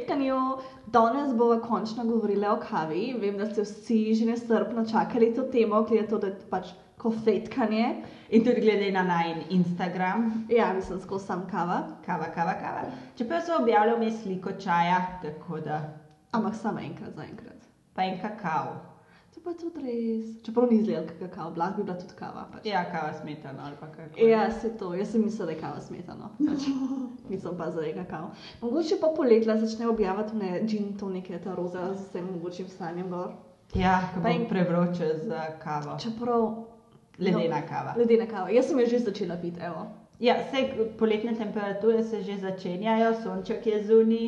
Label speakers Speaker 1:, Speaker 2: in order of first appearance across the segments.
Speaker 1: kofetkanju. Danes bomo končno govorili o kavi. Vem, da ste vsi že nestrpno čakali to temo, ker je to da pač kofetkanje.
Speaker 2: In tudi glede na najn Instagram,
Speaker 1: Ja, mislim, skozi sam kava.
Speaker 2: kava, kava, kava. Čeprav so objavili vmes sliko čaja, tako da
Speaker 1: Ampak samo enkrat, zaenkrat.
Speaker 2: pa en kakav.
Speaker 1: To pa tudi res. Čeprav ni izgledal kot kakav, lahko bi bila tudi kava. Pač.
Speaker 2: Ja, kava smetana ali pa kako.
Speaker 1: Ja, se to, jaz sem mislila, da je kava smetano. Pač, nisem pa zdaj kakav. Mogoče pa poletla začne objavljati ne gin tonike, ta roza z vsem mogočim stanjem gor.
Speaker 2: Ja,
Speaker 1: Pa in-
Speaker 2: prevroče za kavo.
Speaker 1: Čeprav.
Speaker 2: Ledena kava.
Speaker 1: Ledena kava. Jaz sem jo že začela piti, evo.
Speaker 2: Ja, vse poletne temperature se že začenjajo, sonček je zunaj,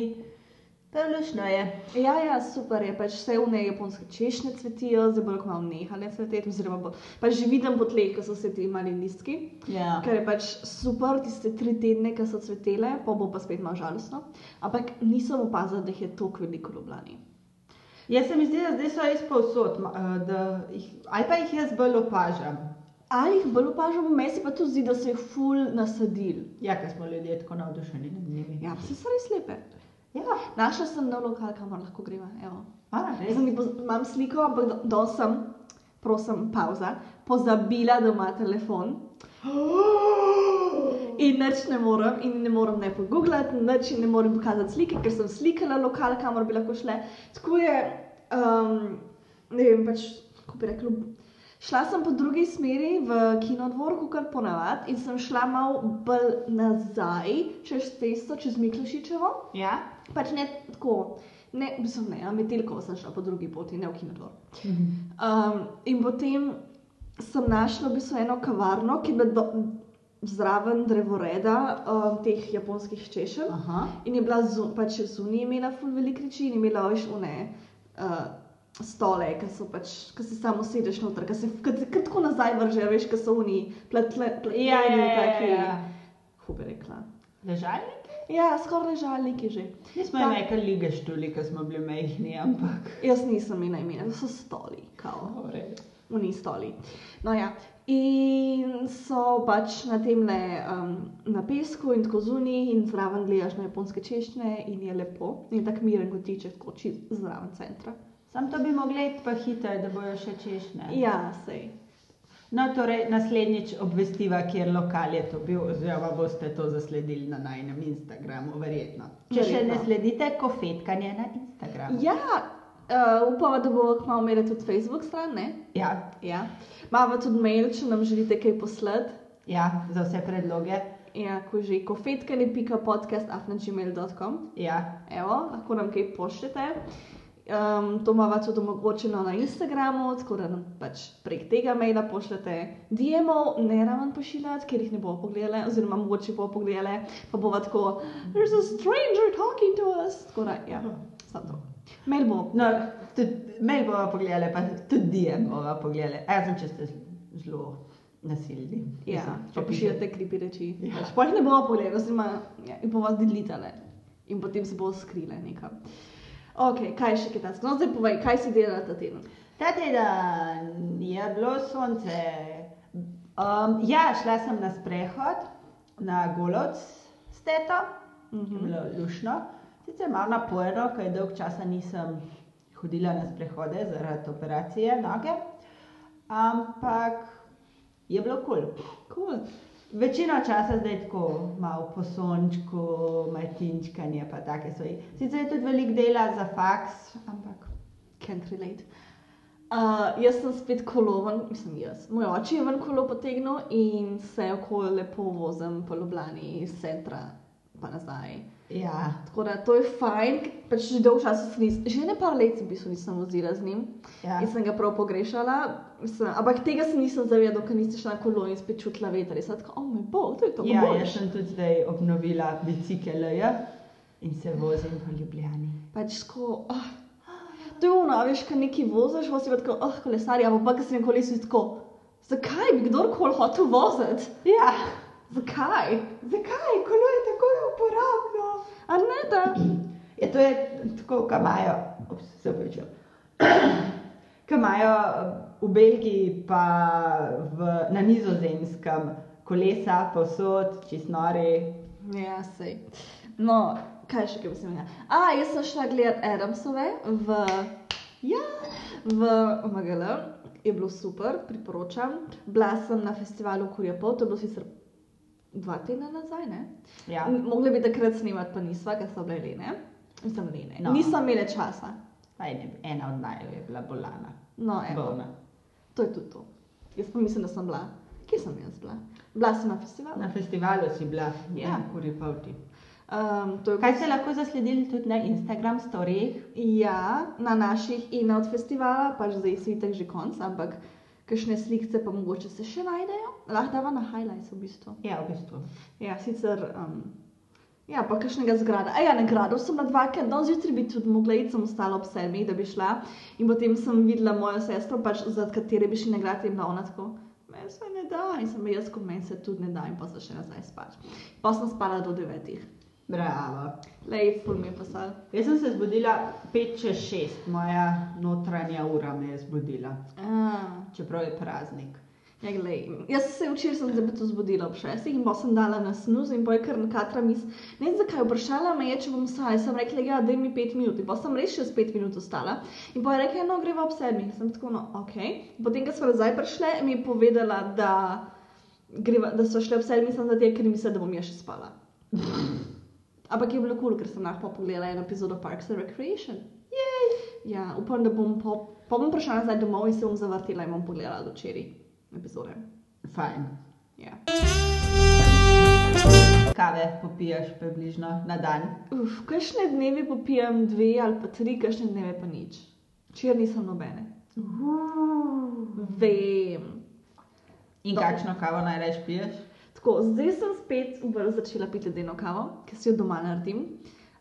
Speaker 2: to lušno je.
Speaker 1: Ja, ja, super je, pač vse v nej japonske češnje cvetijo, zdaj bodo kmalo nehale cveteti, oziroma bo, pač že vidim po tleh, ko so se ti mali listki,
Speaker 2: Ja.
Speaker 1: ker je pač super tiste tri tedne, ko so cvetele, pa bo pa spet malo žalostno. Ampak nisem opazila, da jih je toliko veliko v Ljubljani.
Speaker 2: Jaz se mi zdi, da zdaj so res povsod, eh, jih, ali pa jih jaz bolj opažam.
Speaker 1: Ali jih bolj opažamo, meni se pa tudi zdi, da so jih ful nasadili.
Speaker 2: Ja, ker smo ljudje tako navdušeni nad njimi.
Speaker 1: Ja, vse so res lepe.
Speaker 2: Ja,
Speaker 1: Našla sem nov lokal, kamor lahko greva. Imam sliko, ampak do- dol sem, prosim, pauza, pozabila, da ima telefon. In nič ne morem, in ne morem ne pogooglati, nič ne morem pokazati slike, ker sem slikala lokal, kamor bi lahko šle. Tako je, um, ne vem, pač, kako bi rekla. Šla sem po drugi smeri v kinodvor, kot ponavadi, in sem šla malo bolj nazaj, čez cesto, čez Miklošičevo.
Speaker 2: Ja?
Speaker 1: Pač ne tako, ne, mislim, ne, Metelkovo sem šla po drugi poti, ne v kinodvor. Um, in potem sem našla v bistvu eno kavarno, ki je bila zraven drevoreda um, teh japonskih češenj.
Speaker 2: Aha.
Speaker 1: In je bila zu, pač zunaj imela ful veliko reči in imela več une uh, stole, ki so pač, ki si samo sediš noter, ki se tako nazaj vrže, veš, ki so oni pletle, pletle,
Speaker 2: Ja, ja, ja,
Speaker 1: taki,
Speaker 2: ja.
Speaker 1: kako bi rekla.
Speaker 2: Ležalnik?
Speaker 1: Ja, skoraj ležalniki že.
Speaker 2: Nismo imeli kar lige štuli, ker smo bili majhni, ampak.
Speaker 1: Jaz nisem imela imena, to so stoli, kao.
Speaker 2: v.
Speaker 1: Oni stoli. No, ja. In so pač na tem le um, na pesku in tako zunaj, in zraven gledaš na japonske češnje, in je lepo, in tako miren kotiček, tako čist zraven centra.
Speaker 2: Sam to bi mogli iti pa hitro, da bojo še češnje.
Speaker 1: Ja, sej.
Speaker 2: No, torej naslednjič obvestiva, kjer lokal je to bil, oziroma boste to zasledili na najnem Instagramu, verjetno. Če še
Speaker 1: Verjetno.
Speaker 2: ne sledite, kofetkanje na Instagramu.
Speaker 1: Ja, uh, upamo, da bomo kmalo imeli tudi Facebook stran, ne?
Speaker 2: Ja,
Speaker 1: Ja. Imamo tudi mail, če nam želite kaj poslati.
Speaker 2: ja, za vse predloge.
Speaker 1: Ja, ko že kofetkani.podcast.afnagmail.com
Speaker 2: Ja,
Speaker 1: Evo, lahko nam kaj pošljete. Um, to imamo tudi omogočeno na Instagramu, tako da nam pač prek tega maila pošljete DM-ov, ne raven pošiljati, ker jih ne bomo pogledali, oziroma mogoče bomo pogledali, pa bo tako, there's a stranger talking to us. Tako da, ja, samo to. Mail bo.
Speaker 2: no, tudi mail bomo pogledali, pa tudi DM bomo pogledali. Razen če ste zelo nasilni.
Speaker 1: Ja,
Speaker 2: Mislim,
Speaker 1: če pošiljate kripi reči.
Speaker 2: Ja.
Speaker 1: Sploh jih ne bomo pogledali, oziroma ja, jih bomo delitale in potem se bomo skrile nekam. Ok, kaj še kaj takega? No, zdaj povej, kaj si delala ta teden?
Speaker 2: Ta teden je bilo sonce. Um, ja, šla sem na sprehod na Golovc s teto, mm -hmm. Bilo lušno. Sicer malo naporno, ker dolg časa nisem hodila na sprehode zaradi operacije noge, ampak je bilo kul. Cool.
Speaker 1: Cool.
Speaker 2: Večino časa zdaj tako, malo po sončku, majtinčkanje, pa take stvari. Sicer je tudi veliko dela za faks, ampak
Speaker 1: Can't relate. Uh, jaz sem spet koloven, mislim jaz. Moj oče je ven kolo potegnil in se okoli lepo vozim po Ljubljani iz centra pa nazaj.
Speaker 2: Ja.
Speaker 1: Tako da to je fajn, pač že dolgo časa sem nis, že ne par let sem v bistvu nisem vozila z njim
Speaker 2: ja.
Speaker 1: in sem ga prav pogrešala. Mislim, ampak tega se nisem zavedala, ker nisi šla na kolo in spet čutila veter. Jaz sem tako, oh moj bog, to je to.
Speaker 2: Ja,
Speaker 1: boljše."
Speaker 2: jaz sem tudi zdaj obnovila bicikle ja, in se vozim po Ljubljani.
Speaker 1: Pač tako, oh, to je ono, veš, kaj neki voziš, vozi pa tako, oh, kolesarja, pa pa, ki si na kolesu tako, zakaj bi kdorkoli hotel voziti?
Speaker 2: Ja,
Speaker 1: Zakaj?
Speaker 2: zakaj? Kolo je tako uporabno.
Speaker 1: A ne da?
Speaker 2: Ja, to je tako, kot imajo, ups, se pravičujem. Ki imajo v Belgiji, pa v, na nizozemskem kolesa, posod, čist nori.
Speaker 1: Ja, sej. No, kaj še, kaj bi se menila? A, jaz sem šla gledat Adamsove v, ja, v MGL, je bilo super, priporočam. Bila sem na festivalu Kurjapol, to je bilo sicer dva tedna nazaj, ne?
Speaker 2: Ja.
Speaker 1: Mogli bi takrat snemati, pa nisva, ker so bile lene. Mislim, lene.
Speaker 2: No.
Speaker 1: Nisem imela časa.
Speaker 2: Pa ene, ena od naju je bila bolana.
Speaker 1: No, evo,
Speaker 2: Bolna.
Speaker 1: to je tudi to. Jaz pa mislim, da sem bila. Kje sem jaz bila? Bila sem na festivalu.
Speaker 2: Na festivalu si bila,
Speaker 1: Ja.
Speaker 2: kuri pavti.
Speaker 1: Um, to je
Speaker 2: Kaj ste lahko zasledili tudi na Instagram storijih?
Speaker 1: Ja, na naših in od festivala, pač zdaj si tako že konc, ampak kakšne slike pa mogoče se še najdejo. Lahko dava na highlights v bistvu.
Speaker 2: Ja, v bistvu.
Speaker 1: Ja, sicer. Um, Ja, pa kakšnega zgrada. A ja, na gradu sem na dvakrat, danes zjutraj bi tudi mogla iti, sem ostala ob sedmih, da bi šla. In potem sem videla mojo sestro, pač, za katere bi šli na grad, in bila ona tako, meni se ne da, in sem jaz, kot meni se tudi ne da, in pa sem še nazaj spat. Pa sem spala do devetih.
Speaker 2: Bravo.
Speaker 1: Lej, ful mi je pasal.
Speaker 2: Jaz sem se zbudila 5 čez 6, moja notranja ura me je zbudila,
Speaker 1: Ah.
Speaker 2: čeprav je praznik.
Speaker 1: Ja, glej, jaz se včeraj sem se zbudila ob šestih in pa sem dala na snus in poj kar nakatra mis. Ne vem zakaj, vprašala me je, če bom vstala. Sem rekla, ja, daj mi pet minut. In pa sem res še s pet minut ostala. In pa je rekla, no, greva ob sedmih. Sem tako, no, ok. Potem, ko smo nazaj prišle, mi je povedala, da, greva, da so šle ob sedmih, sem zato, ker misli, da bom jaz še spala. Ampak je bilo kul, cool, ker sem lahko pogledala eno epizodo Parks and Recreation. Jej! Ja, upam, da bom po, po bom prišla nazaj domov in se bom zavrtela in bom pogledala do včeraj epizode.
Speaker 2: Fajn.
Speaker 1: Ja.
Speaker 2: Kave popiješ približno na dan.
Speaker 1: Uf, kakšne dneve popijem dve ali pa tri, kakšne dneve pa nič. Včeraj nisem nobene. Vem.
Speaker 2: In
Speaker 1: No.
Speaker 2: kakšno kavo najraje piješ?
Speaker 1: Tako, zdaj sem spet začela piti ledeno kavo, ki si jo doma naredim.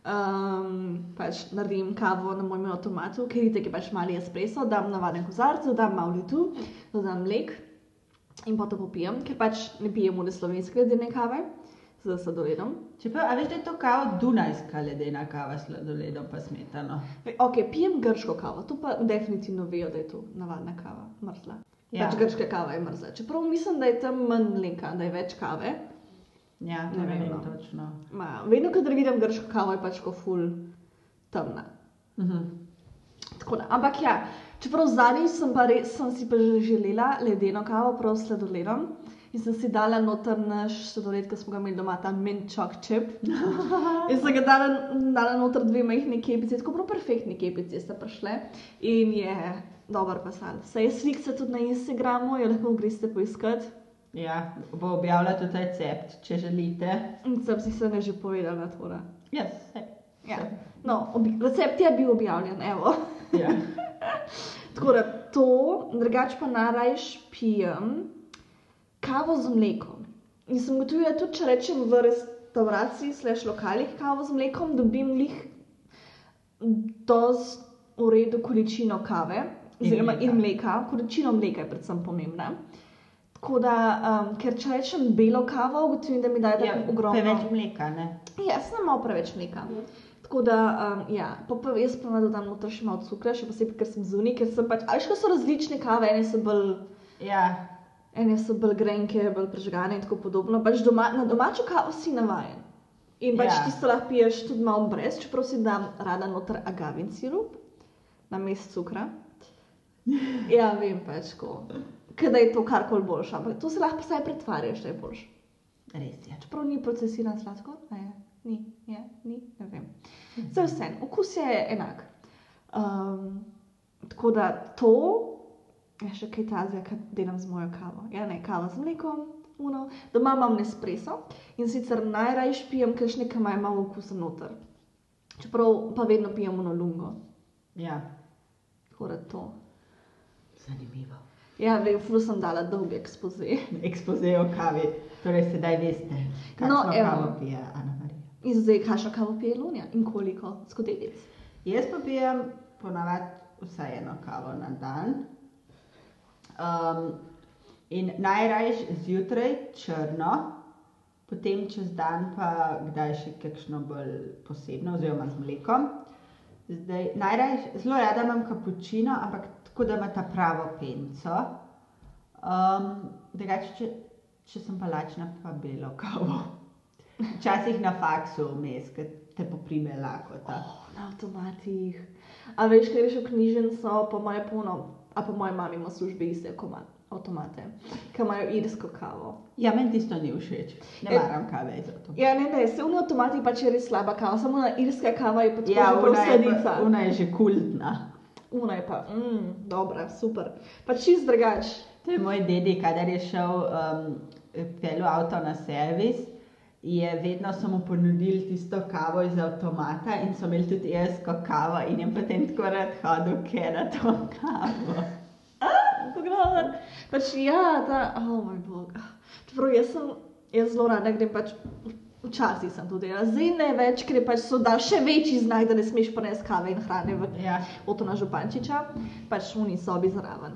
Speaker 1: Um, pač naredim kavo na mojem avtomatu, ker je pač mali espresso, dam navaden kozarc, dodam malo ledu, dodam mlek in to popijem, ker pač ne pijem v slovenske ledene kave z sladoledom.
Speaker 2: Čeprav, a veš, da je to kao Dunajska ledena kava s sladoledom pa smetano.
Speaker 1: Ok, pijem grško kavo, to pa definitivno vejo, da je to navadna kava, mrzla.
Speaker 2: Ja.
Speaker 1: Pač grška kava je mrzla. Čeprav mislim, da je tam manj mleka, da je več kave.
Speaker 2: Ja,
Speaker 1: Ne
Speaker 2: ne
Speaker 1: vem,
Speaker 2: vem
Speaker 1: no.
Speaker 2: točno.
Speaker 1: Ma, vedno, kadar vidim grško kavo, je pač ko ful temna.
Speaker 2: Mhm.
Speaker 1: Tako Da, ampak ja, čeprav zadnjič sem, res, sem si pa že želela ledeno kavo, prav s sladoledom. In sem si dala noter naš sladoled, ki smo ga imeli doma, ta minčok čip. In sem ga dala, dala noter dve majhne kepice, tako prav perfektne kepice sta prišle. In je dober pasal. Saj je slika tudi na Instagramu, jo lahko greste poiskati.
Speaker 2: Ja, bo objavila tudi recept, če želite.
Speaker 1: Sem si se že povedala, tvora.
Speaker 2: Ja, saj.
Speaker 1: Ja. No, obi- recept je bil objavljen, evo.
Speaker 2: Ja.
Speaker 1: Tako da to, drugače pa najrajš pijem kavo z mlekom. In sem gotovila, tudi če rečem v restavraciji, slash lokalih kavo z mlekom, dobim lih dosti v redu količino kave, oziroma in mleka, količino mleka je predvsem pomembna. Tako da, um, ker če rečem belo kavo, ugotovim, da mi daje
Speaker 2: Ja,
Speaker 1: ogromno.
Speaker 2: preveč mleka, ne?
Speaker 1: Jaz sem malo preveč mleka. Tako da, um, ja, pa, pa jaz pa dodam noter še malo cukra, še posebej, ker sem zunaj, ker sem pač, ali še so različne kave, ene so bolj,
Speaker 2: Ja,
Speaker 1: ene so bolj grenke, bolj prežgane in tako podobno. Pač doma, na domačo kavo si navajen. In pač
Speaker 2: Ja.
Speaker 1: ja. tisto lahko piješ tudi malo brez, čeprav si dam rada noter agavin sirup, na mest cukra. Ja, vem pač. Kada je to karkoli boljše, ampak to se lahko vsaj pretvarjaš, da je boljše.
Speaker 2: res je.
Speaker 1: Čeprav ni procesiran sladkor, je, ni, je, ni, ne vem. Za vse, okus je enak. Um, tako da to je še kaj tazga, kar delam z mojo kavo. Ja, ne, kava z mlekom, uno. Doma imam Nespresso in sicer najraje pijem kakšne, ki imajo malo okusa noter. Čeprav pa vedno pijem uno lungo.
Speaker 2: Ja,
Speaker 1: Tako da to.
Speaker 2: Zanimivo.
Speaker 1: Ja, vem, ful sem dala dolg ekspoze.
Speaker 2: Ekspoze o kavi, torej sedaj veste, kakšno
Speaker 1: No, evo.
Speaker 2: kavo pije Ana Marija.
Speaker 1: In zdaj, kakšno kavo pije Lunja in koliko skodelic.
Speaker 2: Jaz pa pijem ponavadi vsaj eno kavo na dan. Um, in najraje zjutraj črno, potem čez dan pa kdaj še kakšno bolj posebno, oziroma z mlekom. Zdaj, najraje, zelo rada imam kapučino, ampak tako da ima ta pravo penco. Um, drugače, če, če sem pa lačna, pa belo kavo. Včasih na faksu vmes, ker te poprime lakota.
Speaker 1: Oh, na avtomatih. A veš, kaj greš v knjižnico, pa imajo polno, a pa moja mama ima v službi iste koma- avtomate, ki imajo irsko kavo.
Speaker 2: Ja, meni tisto ni všeč. Ne
Speaker 1: E-
Speaker 2: maram kave za to.
Speaker 1: Ja, ne, ne, se v avtomatih pač je res slaba kava, samo na irska kava je pa tako
Speaker 2: Ja,
Speaker 1: že prav
Speaker 2: ona je,
Speaker 1: sladica.
Speaker 2: ona je že kultna.
Speaker 1: Una je pa, mm, dobra, super. Pa čist drugač.
Speaker 2: To je moj dedi, kadar je šel um, pelu avto na servis, je vedno so mu ponudili tisto kavo iz avtomata in so imeli tudi irsko kavo in je potem tako rad hodil, ker je to kavo.
Speaker 1: Pogledaj. Pač ja, ta, oh moj bog. Čeprav jaz sem, jaz zelo rada grem pač. Včasih sem tudi, ja. zdaj ne več, ker pač so da še večji znak, da ne smeš prenesti kave in hrane v
Speaker 2: Ja.
Speaker 1: Otona Župančiča, pač v njih sobi zraven.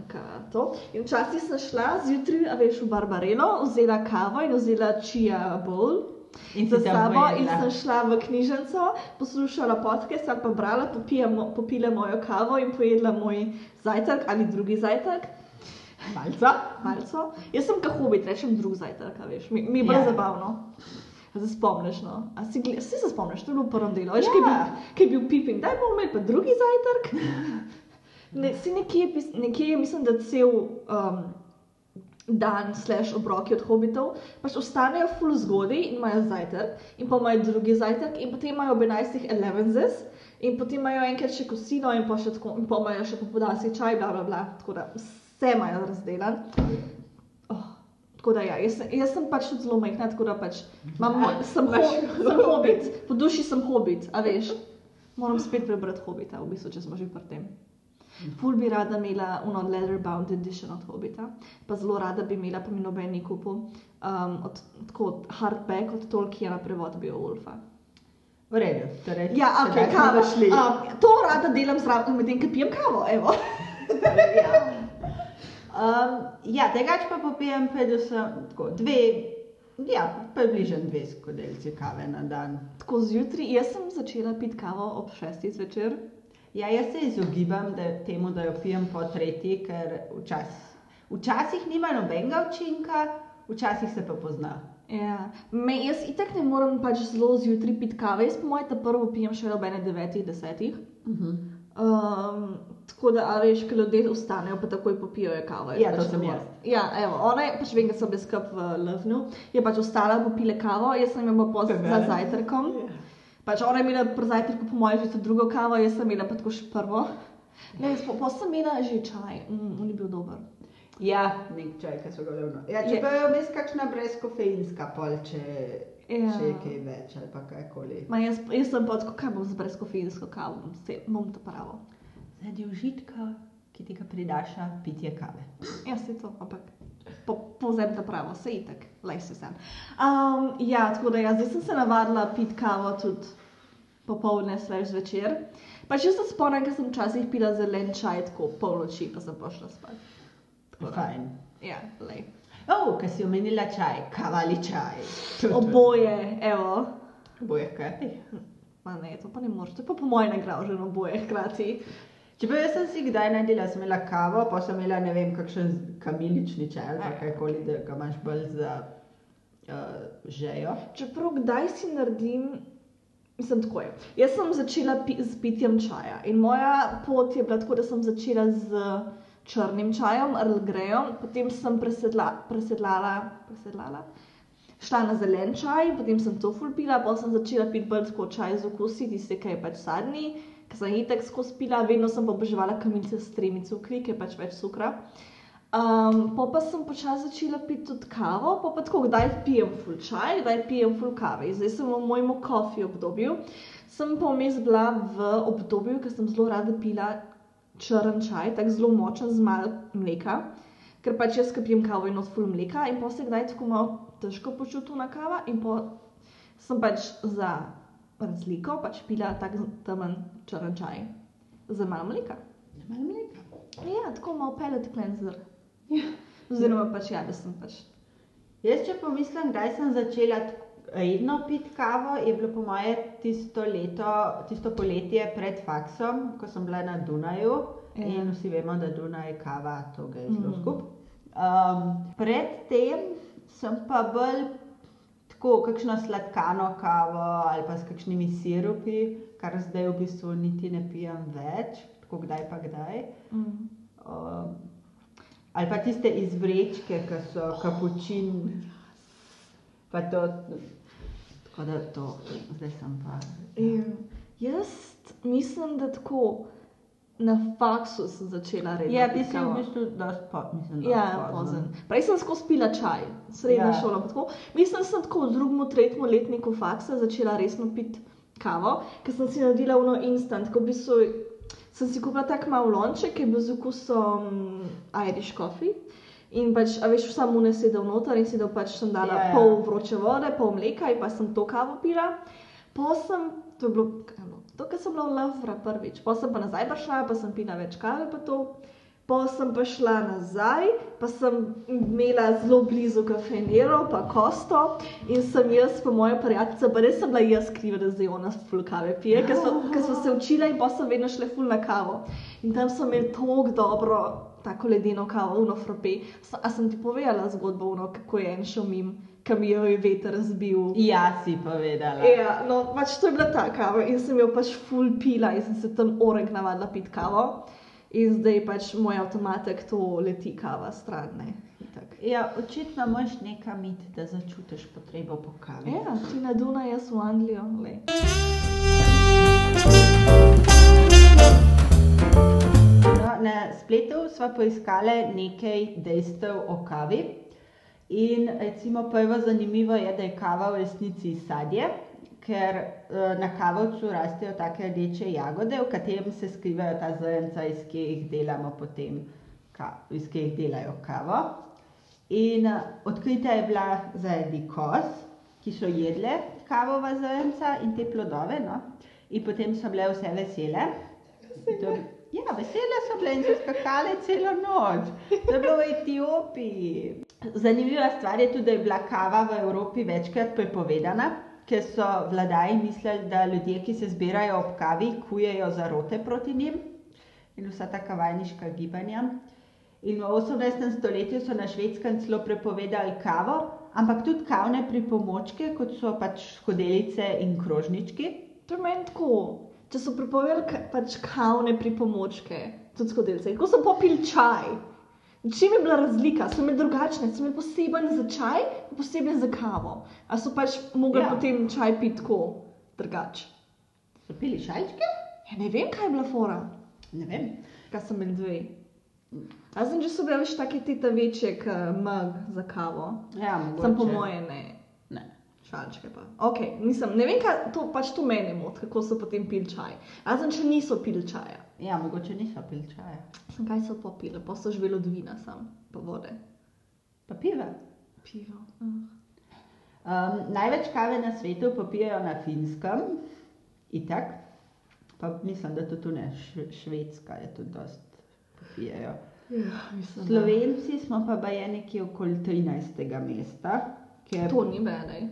Speaker 1: to. In včasih sem šla zjutraj, a veš, v Barbarelo, vzela kavo in vzela čija bowl.
Speaker 2: In
Speaker 1: za sabo in sem šla v knjižnico, poslušala podcast ali pa brala, popija, mo- popila mojo kavo in pojedla moj zajtrk ali drugi zajtrk.
Speaker 2: Malca.
Speaker 1: Malco. Jaz sem kot hobit, rečem drug zajtrk, veš, mi, mi je bolj
Speaker 2: Ja.
Speaker 1: zabavno. Se spomniš, no? A si, gle- saj se spomniš, to je bilo v prvem delu. Veš, kaj je
Speaker 2: Ja.
Speaker 1: bil, kaj je bil piping, daj bomo imeli pa drugi zajtrk. Ne, si nekje, nekje, mislim, da cel um, dan, slash obroki od hobitov, pač ostanejo full zgodaj in imajo zajtrk, in pa imajo drugi zajtrk, in potem imajo ob 11. elevenses, in potem imajo enkrat še kosino, in pa še tako, in pa imajo še popodanski čaj, bla, bla, bla. Tako da vse imajo razdelan. Tako da ja, jaz, jaz sem pač tudi zelo majhna, tako da pač imam, sem, ho, sem hobit, po duši sem hobit, a veš. Moram spet prebrati hobita, v bistvu, če smo že pri tem. Ful bi rada imela uno leather-bound edition od Hobita, pa zelo rada bi imela, pa mi noben ni kupil, um, od, tako od hardback od Tolkiena prevod Beowulfa.
Speaker 2: V redu, torej.
Speaker 1: Ja, ok,
Speaker 2: sedaj smo
Speaker 1: kava.
Speaker 2: zašli.
Speaker 1: Um, to rada delam zraven, medtem ko pijem kavo, evo.
Speaker 2: ja. Um, ja, drugače pa popijem predvsem tako dve, ja, približno dve skodelici kave na dan.
Speaker 1: Tako zjutraj, jaz sem začela piti kavo ob šestih zvečer.
Speaker 2: Ja, jaz se izogibam da, temu, da jo pijem po tretji, ker včas, včasih nima nobenega učinka, včasih se pa pozna.
Speaker 1: Ja. Me, jaz itek ne morem pač zelo zjutraj piti kave, jaz po mojem ta prvo pijem še ob 9, 10.
Speaker 2: Uh -huh.
Speaker 1: Um, tako da, a veš, ko ljudje vstanejo, pa takoj popijajo kavo. je
Speaker 2: Ja, to
Speaker 1: pač
Speaker 2: sem
Speaker 1: dovolj.
Speaker 2: jaz.
Speaker 1: Ja, evo, ona je, pač vem, da so bile skup v Lovnu, je pač ostala, popile kavo, jaz sem imela
Speaker 2: Tebe.
Speaker 1: za zajtrkom. Pač ona je imela pri zajtrku, po mojem, že to drugo kavo, jaz sem imela pa tako še prvo. Ne, pa, sem imela že čaj, mm, on je bil dober.
Speaker 2: Ja, nek čaj, ki so ga levno. Ja,
Speaker 1: Je-
Speaker 2: če pa je vmes kakšna brezkofeinska pol, če,
Speaker 1: Ja.
Speaker 2: če je kaj več ali pa kakoli.
Speaker 1: Ma jaz, jaz sem pa tako, kaj bom z brezkofeinsko kavo, se, bom to pravo.
Speaker 2: Zaradi užitka, ki ti ga pridaša pitje kave.
Speaker 1: Ja, se to, ampak po, povzem ta pravo, se itek, lej se sem. Um, ja, tako da ja, zdaj sem se navadila piti kavo tudi popoldne, svež zvečer. Pač jaz se spomnim, ker sem včasih pila zelen čaj tako polnoči, pa sem pošla spat. Da,
Speaker 2: Fajn.
Speaker 1: Ja, lej.
Speaker 2: Oh, ker si omenila čaj, kava ali čaj.
Speaker 1: Oboje, evo.
Speaker 2: Oboje hkrati.
Speaker 1: Ma ne, to pa ne moreš, to je pa po mojem nagražen oboje hkrati.
Speaker 2: Čeprav jaz sem si kdaj naredila, sem imela kavo, pa sem imela ne vem, kakšen kamilični čaj ali pa karkoli, da ga imaš bolj za uh, žejo.
Speaker 1: Čeprav kdaj si naredim, mislim tako je. Jaz sem začela pi z pitjem čaja in moja pot je bila tako, da sem začela z črnim čajem, Earl Greyom, potem sem presedla, presedlala, presedlala, šla na zelen čaj, potem sem to fulpila, potem sem začela piti bolj tako čaj z okusi, tiste, ki je pač sadni, ki sem itek skozi pila, vedno sem pa oboževala kamilice s tremi cukri, ki je pač več cukra. Um, po pa sem počasi začela piti tudi kavo, pa pa tako, kdaj pijem full čaj, kdaj pijem full kave. Zdaj sem v mojem kofi obdobju. Sem pa vmes bila v obdobju, ko sem zelo rada pila črn čaj, tako zelo močen z malo mleka, ker pač jaz, ki pijem kavo in od full mleka in pa se kdaj tako malo težko počutim na kava in pa sem pač za razliko pač pila tak temen črn čaj z malo mleka.
Speaker 2: Malo mleka.
Speaker 1: Ja, tako malo pellet cleanser. Oziroma pač ja, da sem pač.
Speaker 2: Jaz, če pomislim, kdaj sem začela t- redno piti kavo, je bilo po moje tisto leto, tisto poletje pred faksom, ko sem bila na Dunaju.
Speaker 1: Ja.
Speaker 2: In vsi vemo, da Dunaj kava, to gre zelo
Speaker 1: Mm.
Speaker 2: mm. skup. Um, predtem sem pa bolj tako kakšno sladkano kavo ali pa s kakšnimi sirupi, kar zdaj v bistvu niti ne pijem več, tako kdaj pa kdaj.
Speaker 1: Mm.
Speaker 2: Um, ali pa tiste iz vrečke, ki so kapučin. Pa to, tako da to, zdaj sem pa.
Speaker 1: In jaz mislim, da tako na faksu sem začela redno.
Speaker 2: Ja, ti si v bistvu dosti po, mislim, dosti
Speaker 1: Ja, pozen. Prej sem skozi pila čaj, srednja
Speaker 2: Ja.
Speaker 1: ja. šola. pa Tako. Mislim, da sem tako v drugem, tretjem letniku faksa začela resno piti kavo, ker sem si naredila uno instant, ko v bistvu sem si kupila tak mal lonček, ki je bil z okusom Irish coffee. In pač, a veš, samo ne sedel noter in sedel pač sem dala
Speaker 2: Ja,
Speaker 1: ja, pol vroče vode, pol mleka in pa sem to kavo pila. Po sem, to je bilo, kaj je bilo, to, kar sem bila v Lavra prvič, po sem pa nazaj prišla, pa sem pila več kave pa to. Po sem pa šla nazaj, pa sem imela zelo blizu kafenerov, pa kosto in sem jaz, po moje prijateljice, pa res sem bila jaz kriva, da zdaj ona ful kave pije, ker so se učila in pa sem vedno šla ful na kavo. In tam so imeli tako dobro, tako ledeno kavo, uno frappe. S- A sem ti povedala zgodbo, uno, kako je en šel mim, ki mi jo je veter zbil.
Speaker 2: Ja, si povedala.
Speaker 1: Ja, no, pač to je bila ta kava in sem jo pač full pila in sem se tam orek navadila piti kavo. In zdaj pač moj avtomatek to leti kava stran.
Speaker 2: Ja, očitno imaš nekam iti, da začutiš potrebo po kavi.
Speaker 1: Ja, ti na Dunaj, jaz v Anglijo. lej.
Speaker 2: Na spletu smo poiskali nekaj dejstev o kavi. In recimo prvo zanimivo je, da je kava v resnici sadje, ker eh, na kavovcu rastejo take rdeče jagode, v katerem se skrivajo ta zrnca, iz katerih delamo potem, iz katerih delajo kavo. In eh, odkrita je bila zaradi koz, ki so jedle kavova zrnca in te plodove, no? in potem so bile vse vesele. To, ja, vesele so bile in so skakale celo noč. To je bilo v Etiopiji. Zanimiva stvar je tudi, da je bila kava v Evropi večkrat prepovedana, ker so vladaji mislili, da ljudje, ki se zbirajo ob kavi, kujejo zarote proti njim in vsa ta kavajniška gibanja. In v 18. stoletju so na švedskem celo prepovedali kavo, ampak tudi kavne pripomočke, kot so pač skodelice in krožnički.
Speaker 1: To je meni tako. Če so prepovedali pač kavne pripomočke, tudi skodelice, kako so popili čaj. Čim je bila razlika, so imeli drugačne, so imeli poseben za čaj, poseben za kavo. A so pač mogli
Speaker 2: Ja.
Speaker 1: potem čaj piti tako drugače.
Speaker 2: So pili šalčke?
Speaker 1: Ja, ne vem, kaj je bila fora,
Speaker 2: Ne vem.
Speaker 1: kaj so imeli dve. Razen, če so bile več take tete večje, kot mag za kavo.
Speaker 2: Ja, mogoče.
Speaker 1: Sam po moje ne. Šalčke pa. Okay, nisem, ne vem, kaj to pač to meni moti, kako so potem pili čaj. Razen, če niso pili čaja.
Speaker 2: Ja, mogoče niso pili čaja.
Speaker 1: Sem kaj so popili, pa so živeli od vina sam, pa vode.
Speaker 2: Pa piva.
Speaker 1: Pivo. Uh.
Speaker 2: Um, največ kave na svetu popijajo na finskem, itak. Pa mislim, da tudi tu ne, švedska je tudi dost popijajo.
Speaker 1: Ja, mislim,
Speaker 2: Slovenci smo pa baje nekje okoli 13. mesta, ker,
Speaker 1: to ni bedaj.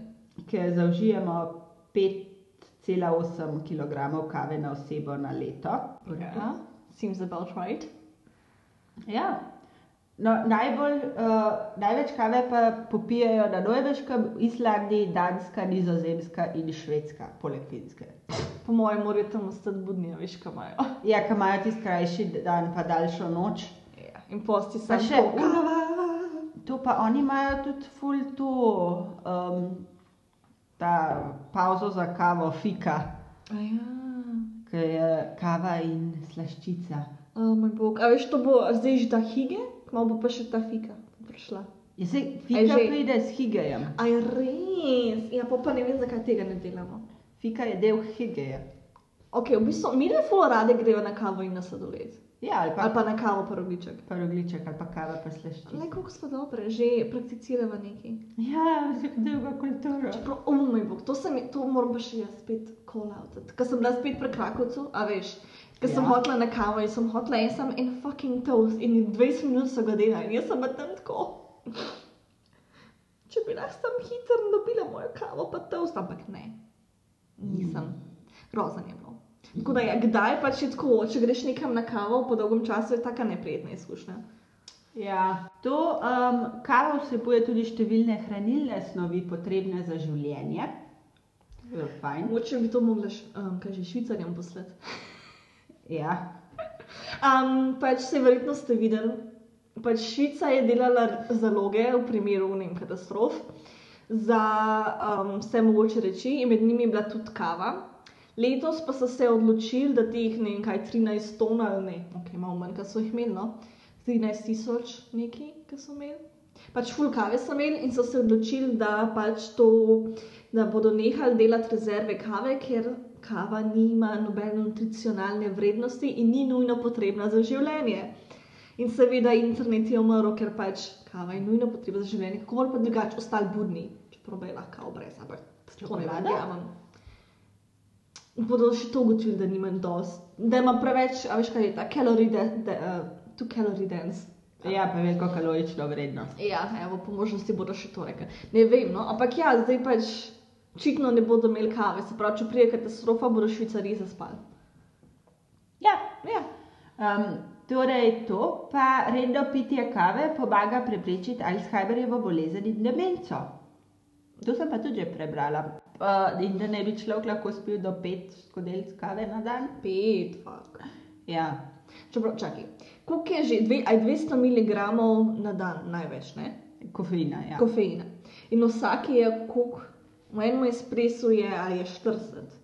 Speaker 2: Ker zaužijemo 5,8 kg kave na osebo na leto.
Speaker 1: Ja, seems about right.
Speaker 2: Ja. No, najbolj, uh, največ kave pa popijajo na Norveškem, Islandiji, Danska, Nizozemska in Švedska, poleg Finske.
Speaker 1: Po mojem morajo tam ostati budni, a veš, kaj imajo.
Speaker 2: Ja, ki imajo tisti krajši dan, pa daljšo noč.
Speaker 1: Ja. In posti
Speaker 2: Pa
Speaker 1: sam
Speaker 2: še
Speaker 1: to
Speaker 2: pa oni imajo tudi ful to, ta pauzo za kavo, fika,
Speaker 1: Ja.
Speaker 2: ki je kava in slaščica.
Speaker 1: O moj bog, a veš, to bo zdaj že ta hige, kmalo bo pa še ta fika prišla.
Speaker 2: Ja, se,
Speaker 1: Aj
Speaker 2: fika
Speaker 1: že.
Speaker 2: pride s higejem.
Speaker 1: A je res? Ja, pa, pa ne vem, zakaj tega ne delamo.
Speaker 2: Fika je del higeja.
Speaker 1: Ok, v bistvu mi ne folo rade grejo na kavo in na sladoled.
Speaker 2: Ja, ali pa,
Speaker 1: Ali pa na kavo parogliček.
Speaker 2: pa rogliček, ali pa kava pa slaščica.
Speaker 1: Le koliko smo dobre, že prakticiramo nekaj.
Speaker 2: Ja, že dolgo kulturo.
Speaker 1: Čeprav, o moj bog, to, sem, to moram pa še jaz spet kolautat. Ker sem bila spet pri Krakovcu, a veš, ker sem
Speaker 2: Ja.
Speaker 1: hotela na kavo in sem hotela en sam en fucking toast in 20 minut so ga delali in jaz sem tam tako. Če bi lahko tam hitro dobila mojo kavo, pa toast, ampak ne. Nisem. Grozen je bilo. Tako da je, kdaj pač je tako, če greš nekam na kavo po dolgem času, je taka neprijetna izkušnja.
Speaker 2: Ja, To um, kava vsebuje tudi številne hranilne snovi, potrebne za življenje.
Speaker 1: Mogoče bi to mogla, um, že švicarjem poslati.
Speaker 2: Ja.
Speaker 1: Um, pač se verjetno ste videli, pač Švica je delala zaloge v primeru vem, katastrof za um, vse mogoče reči, in med njimi je bila tudi kava. Letos pa so se odločili, da teh ne vem kaj 13 ton ali ne, ok, malo manj, kot so jih imeli, no, 13 tisoč neki, ki so imeli. Pač full kave so imeli in so se odločili, da pač to, da bodo nehali delati rezerve kave, ker kava nima nobene nutricionalne vrednosti in ni nujno potrebna za življenje. In seveda internet je umrl, ker pač kava je nujno potrebna za življenje, kako pa drugače ostali budni, čeprav je lahko brez, ampak to ne
Speaker 2: Čokolada?
Speaker 1: verjamem. Bodo še to ugotovili, da nimam dost, da ima preveč, a veš kaj je ta calorie, de, de, uh, two calorie dance.
Speaker 2: ja, pa veliko kalorično vrednost.
Speaker 1: Ja, evo, po možnosti bodo še to rekli. Ne vem, no, ampak ja, zdaj pač očitno ne bodo imeli kave, se pravi, če prije katastrofa, bodo švicari zaspali.
Speaker 2: Ja.
Speaker 1: Ja.
Speaker 2: Um, torej, to pa redno pitje kave pomaga preprečiti Alzheimerjevo bolezen in demenco. To sem pa tudi že prebrala. Uh, in da ne bi človek lahko spil do pet skodelic kave na dan.
Speaker 1: Pet, fuk.
Speaker 2: Ja.
Speaker 1: Čeprav, čakaj, koliko je že, dve, aj 200 mg na dan največ, ne?
Speaker 2: Kofeina, ja.
Speaker 1: Kofeina. In vsak je, koliko, v enem espresu je, ali je 40.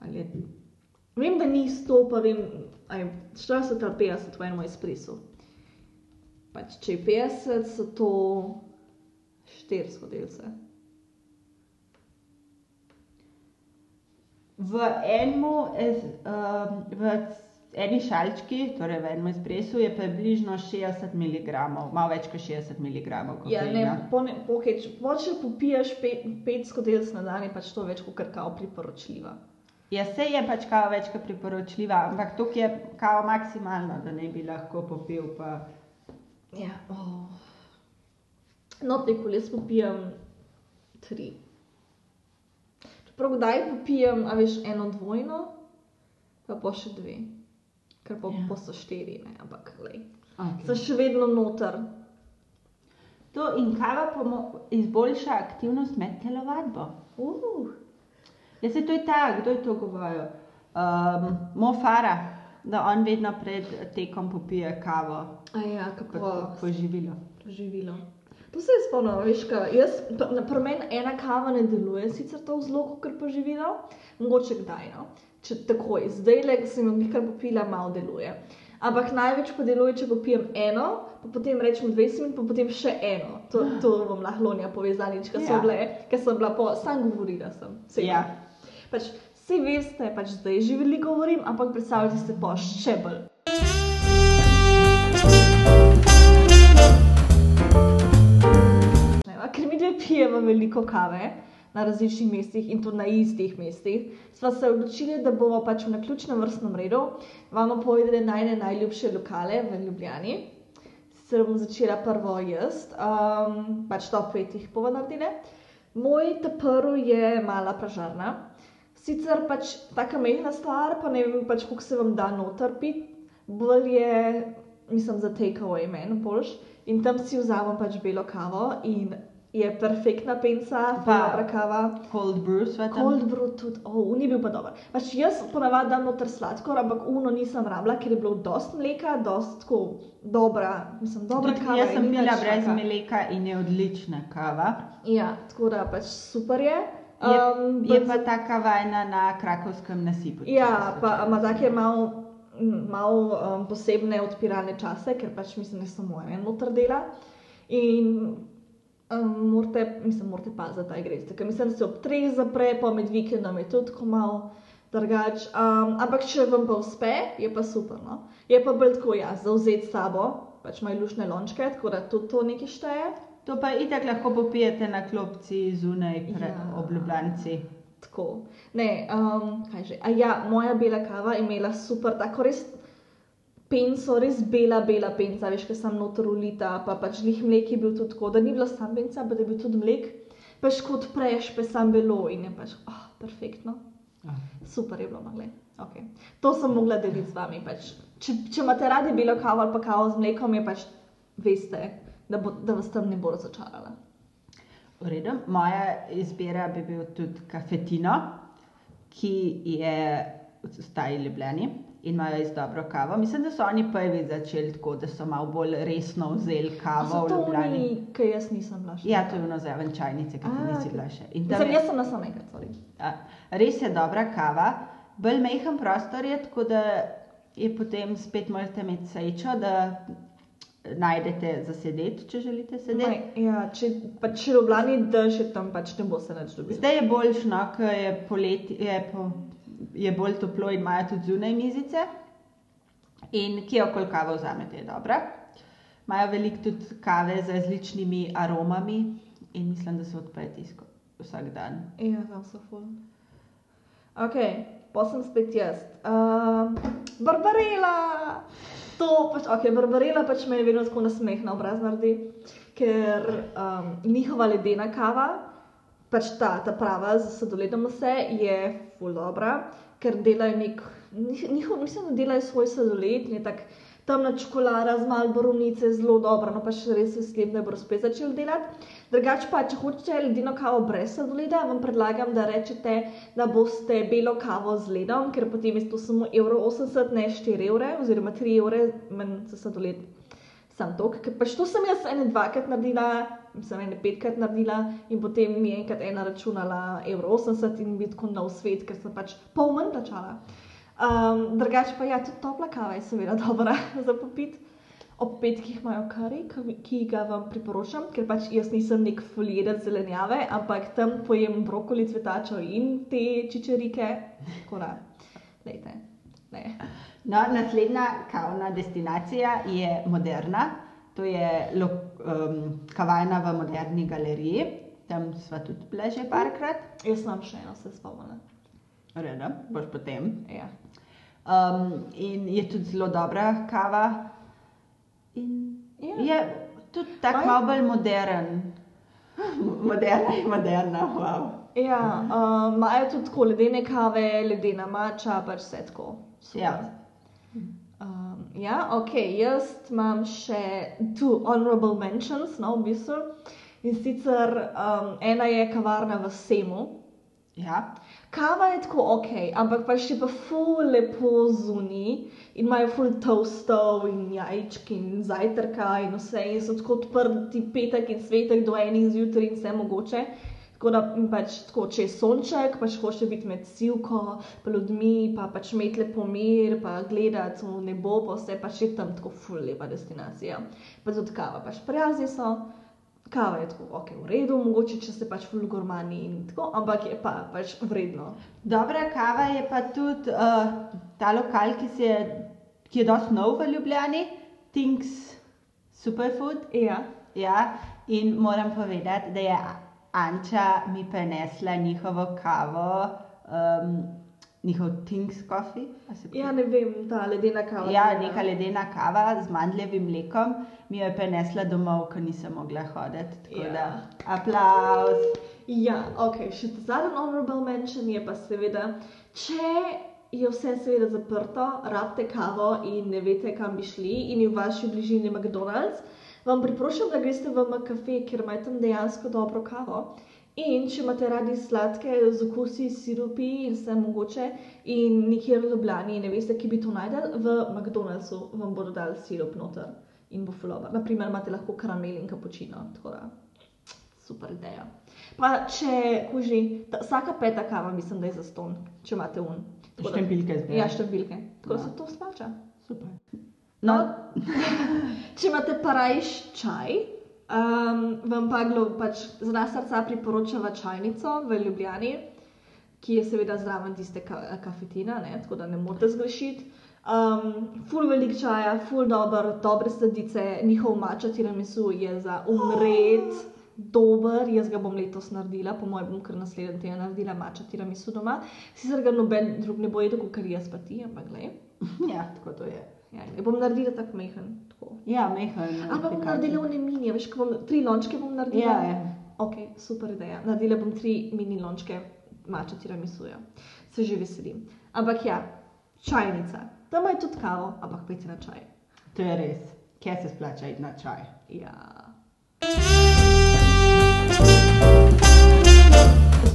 Speaker 1: Ali je, vem, da ni 100, pa vem, ali je 40 ali 50 v enem espresu. Pač, če je 50, so to 4 skodelice.
Speaker 2: V enemu, um, v eni šalčki, torej v enem espresu, je približno 60 mg, malo več kot 60 mg
Speaker 1: Ja, ne, po ne, po, če, po, če popiješ 5 skodelic na dan, je pač to več kot kakao priporočljiva.
Speaker 2: Ja, se je pač kava več kot priporočljiva, ampak tukaj je kava maksimalno, da ne bi lahko popil. Pa...
Speaker 1: Ja, oh. No, nikoli jaz popijem tri. Čeprav kdaj popijem, a veš, eno dvojno, pa pa še dve. Ker pa,
Speaker 2: Ja.
Speaker 1: pa so štiri, ne, ampak lej.
Speaker 2: Okay.
Speaker 1: So še vedno noter.
Speaker 2: To in kava izboljša aktivnost med telovadbo.
Speaker 1: Uh.
Speaker 2: Ja, se to je ta, kdo je to govoril? Um, Mofara, da on vedno pred tekom popije kavo,
Speaker 1: A ja, kako
Speaker 2: poživilo.
Speaker 1: živilo. To se je spomnil, veš, kaj, jaz, pa- na primer, ena kava ne deluje, sicer to zelo, kot poživilo, mogoče kdaj, no. Če takoj, zdaj le, ko sem jo nekaj popila, malo deluje. Ampak največ pa deluje, če popijem eno, pa potem rečem 20 minut, pa potem še eno. To, to vam lahko lonja povezali, če
Speaker 2: Ja.
Speaker 1: so bile, ker sem bila po, sam govorila sem.
Speaker 2: Ja.
Speaker 1: Pač, vsi veste, pač zdaj že veliko govorim, ampak predstavljajte si pa še bolj. Ker mi dve pijemo veliko kave na različnih mestih in tudi na istih mestih, smo se odločili, da bomo pač v naključnem vrstnem redu vam povedali najne najljubše lokale v Ljubljani. Sicer bom začela prvo jaz, um, pač top 5 jih bomo naredili. Moj prvi je mala pražarna. Sicer pač taka mehna stvar, pa ne vem pač, koliko se vam da noter pit, bolj je, mislim, za takeaway meni boljš. In tam si vzamem pač belo kavo in je perfektna penca,
Speaker 2: Pa-
Speaker 1: dobra kava.
Speaker 2: Cold brew sva tam.
Speaker 1: Cold brew tudi, oh, ni bil pa dober. Pač jaz ponavadi dam noter sladkor, ampak uno nisem rabila, ker je bilo dost mleka, dost tako dobra, mislim, dobra
Speaker 2: Tudi
Speaker 1: kava.
Speaker 2: Jaz sem
Speaker 1: nič
Speaker 2: brez
Speaker 1: taka.
Speaker 2: mleka in je odlična kava.
Speaker 1: Ja, tako da pač super je.
Speaker 2: Je,
Speaker 1: Um,
Speaker 2: je
Speaker 1: benz-
Speaker 2: pa ta kava ena na krakovskem nasipu.
Speaker 1: Ja, pa take
Speaker 2: spomnim.
Speaker 1: malo mal, um, posebne odpiralne čase, ker pač mislim, da samo en noter dela. In um, morate, mislim, morate paziti, da greste. Ker mislim, da se ob treh zapre, pa med vikendom je tudi tako malo drugač. Um, ampak če vam pa uspe, je pa super. No? Je pa bolj tako, ja, zauzeti sabo, pač imajo lušne lončke, tako da tudi to nekaj šteje.
Speaker 2: To pa itak lahko popijete na klopci zunaj,
Speaker 1: Ja.
Speaker 2: ob Ljubljanici.
Speaker 1: Tako. Ne, um, kaj že. A ja, moja bela kava je imela super, tako res penco, res bela, bela penca, veš, kaj sem noter ulita, pa pač njih mlek je bil tudi tako, da ni bila sam penca, ampak da je bil tudi mlek, pač kot preš, pa sam belo in je pač, ah, oh, perfektno. Super je bilo, no, glej. Okay. To sem mogla deliti z vami. Pač. Če, če imate radi belo kavo ali pa kavo z mlekom, je pač veste, da, bo, da vas tam ne bo razočarala.
Speaker 2: V redu. Moja izbira bi bil tudi kafetino, ki je v Ljubljani in imajo res dobro kavo. Mislim, da so oni prvi začeli tako, da so malo bolj resno vzeli kavo
Speaker 1: to
Speaker 2: Ljubljani.
Speaker 1: oni, ki jaz nisem bila še.
Speaker 2: Ja, to je ono zraven čajnice, ki ti nisi bila še. Tam
Speaker 1: Mislim,
Speaker 2: je-
Speaker 1: jaz sem na samo enkrat, sorry.
Speaker 2: A, Res je dobra kava, bolj mehen prostor je, tako da je potem spet morate imeti srečo, da najdete za sedeti, če želite sedeti.
Speaker 1: Ne, ja, če pač v Ljubljani dež, je tam pač ne bo se nič dobil.
Speaker 2: Zdaj je boljš, no, ker je poleti, je, po, je bolj toplo in imajo tudi zunaj mizice. In kje okoli kavo vzamete, je dobra. Imajo veliko tudi kave z različnimi aromami in mislim, da so odprti sko- vsak dan.
Speaker 1: Ja, tam so ful. Ok, pa sem spet jaz. Uh, Barbarela! To pač, ok, Barbarela pač me vedno tako nasmeh na obraz naredi, ker um, njihova ledena kava, pač ta, ta prava z sadoledom vse, je ful dobra, ker delajo nek, njih- njihov, mislim, da delajo svoj sadoled in je tak temna čokolada z malo borovnice, zelo dobra, no pa še res veselim, da bodo spet začeli delati. Drugače pa, če hočete ledeno kavo brez sladoleda, vam predlagam, da rečete, da boste belo kavo z ledom, ker potem je to samo 1,80 evra, ne 4 evre, oziroma 3 evre, manj za sladoled. Sam tok, ker pač to sem jaz ene dvakrat naredila, sem ene petkrat naredila in potem mi je enkrat ena računala 1,80 in bi tako nov svet, ker sem pač pol manj plačala. Um, drugače pa ja, tudi topla kava je seveda dobra za popit. Ob petkih imajo kari, ki- ga vam priporočam, ker pač jaz nisem nek folirec zelenjave, ampak tam pojem brokoli, cvetačo in te čičerike. Tako da, dajte. Ne.
Speaker 2: No, naslednja kavna destinacija je Moderna. To je lo, um, kavarna v Moderni galeriji. Tam sva tudi bila že parkrat.
Speaker 1: Jaz sem še eno se spomnila.
Speaker 2: Reda, boš potem.
Speaker 1: Ja.
Speaker 2: Um, in je tudi zelo dobra kava. In
Speaker 1: Ja.
Speaker 2: je tudi tako malo bolj modern. Moderna je moderna, wow.
Speaker 1: Ja, um, imajo tudi tako ledene kave, ledena mača, pač vse tako. Super.
Speaker 2: Ja.
Speaker 1: Ja, ok, jaz imam še two honorable mentions, no, v bistvu. In sicer um, ena je kavarna v Semu.
Speaker 2: Ja.
Speaker 1: Kava je tako ok, ampak pa še pa ful lepo zunaj in imajo ful toastov in jajčki in zajtrka in vse in so tako odprti petek in svetek do enih zjutraj in vse mogoče. Tako da pač tako, če je sonček, pač hoče biti med sivko, pa ljudmi, pa pač imeti lepo mir, pa gledati v nebo, pa vse pač je tam tako ful lepa destinacija. Pa tudi kava, pač prijazni so. Kava je tako, ok, v redu, mogoče če ste pač ful gormani in tako, ampak je pa pač vredno.
Speaker 2: Dobra kava je pa tudi uh, ta lokal, ki, se je, ki je dosti nov v Ljubljani, Things Superfood.
Speaker 1: Ja.
Speaker 2: Ja, in moram povedati, da je Anča mi prenesla njihovo kavo, um, njihov Things Coffee.
Speaker 1: Ja, ne vem, ta ledena kava.
Speaker 2: Ja,
Speaker 1: ne
Speaker 2: neka ledena kava z mandljevim mlekom mi jo je prenesla domov, ker nisem mogla hoditi. Tako
Speaker 1: Ja.
Speaker 2: da, aplauz.
Speaker 1: Ja, ok, še zadnji honorable mention je pa seveda, če je vse seveda zaprto, rabite kavo in ne veste, kam bi šli in je v vaši bližini McDonald's, vam priporočam, da greste v McCafe, ker imajo tam dejansko dobro kavo. In če imate radi sladke z okusi, sirupi in vse mogoče, in nikjer v Ljubljani ne veste, ki bi to najdel, v McDonald'su vam bodo dali sirup noter in bo fulover. Naprimer, imate lahko karamel in kapučino, tako da super ideja. Pa če kuži, ta, vsaka peta kava mislim, da je za ston, če imate un. Da-
Speaker 2: Številke zbiraš.
Speaker 1: Ja, številke. Tako da
Speaker 2: Ja.
Speaker 1: se to splača.
Speaker 2: Super. No,
Speaker 1: Če imate parajš čaj, um, vam pa glo, pač za nas srca priporočava čajnico v Ljubljani, ki je seveda zraven tiste ka kafetina, ne, tako da ne morete zgrešiti. Um, ful velik čaja, ful dober, dobre sladice, njihov mača tiramisu je za umret. Dober, jaz ga bom letos naredila, po mojem, bom kar naslednji teden naredila mača tiramisu doma. Sicer ga noben drug ne bo jedel, kot jaz pa ti, ampak gledaj.
Speaker 2: ja, tako to je.
Speaker 1: Ja, glej, bom naredila tako mehen. Tako.
Speaker 2: Ja, mehen.
Speaker 1: Ali pa bom naredila v mini, veš, ko bom tri lončke bom naredila.
Speaker 2: Ja, ja.
Speaker 1: Ok, super ideja. Naredila bom tri mini lončke mača tiramisuja. Se že veselim. Ampak ja, čajnica. Tam je tudi kavo, ampak pejte na čaj.
Speaker 2: To je res. kje se splača iti na čaj.
Speaker 1: Ja.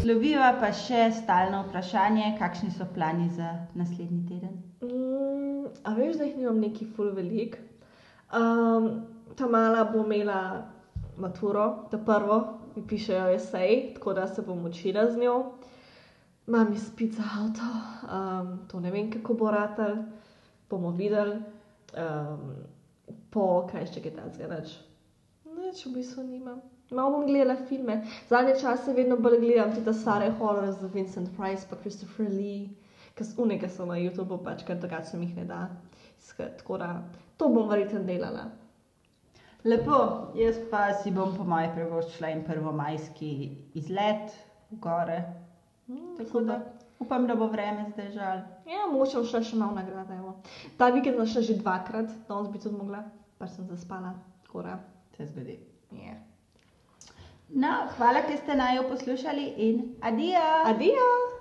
Speaker 2: Posloviva pa še stalno vprašanje, kakšni so plani za naslednji teden.
Speaker 1: Mm, a veš, da jih nimam neki full velik. Um, ta mala bo imela maturo, ta prvo, mi pišejo esej, tako da se bom učila z njo. Imam izpit za avto, um, to ne vem, kako bo ratal, bomo videli. Um, po kaj še kaj takega, nič. Nič v bistvu nimam. Malo bom gledala filme. Zadnje čase vedno bolj gledam tudi stare horore z Vincent Price pa Christopher Lee, so unike so na YouTubu, pač ker drugače mi jih ne da. Skratka, tako da to bom verjetno delala.
Speaker 2: Lepo, jaz pa si bom po moje privoščila en prvomajski izlet v gore.
Speaker 1: Mm,
Speaker 2: Tako da upam, da bo vreme zdržalo.
Speaker 1: Ja, mogoče bom šla še malo nagrade. Evo. Ta vikend sem šla že dvakrat, danes bi tudi mogla, pa sem zaspala. Tako da,
Speaker 2: Se zgodi.
Speaker 1: yeah.
Speaker 2: No, hvala, ker ste naj jo poslušali in adijo!
Speaker 1: Adijo!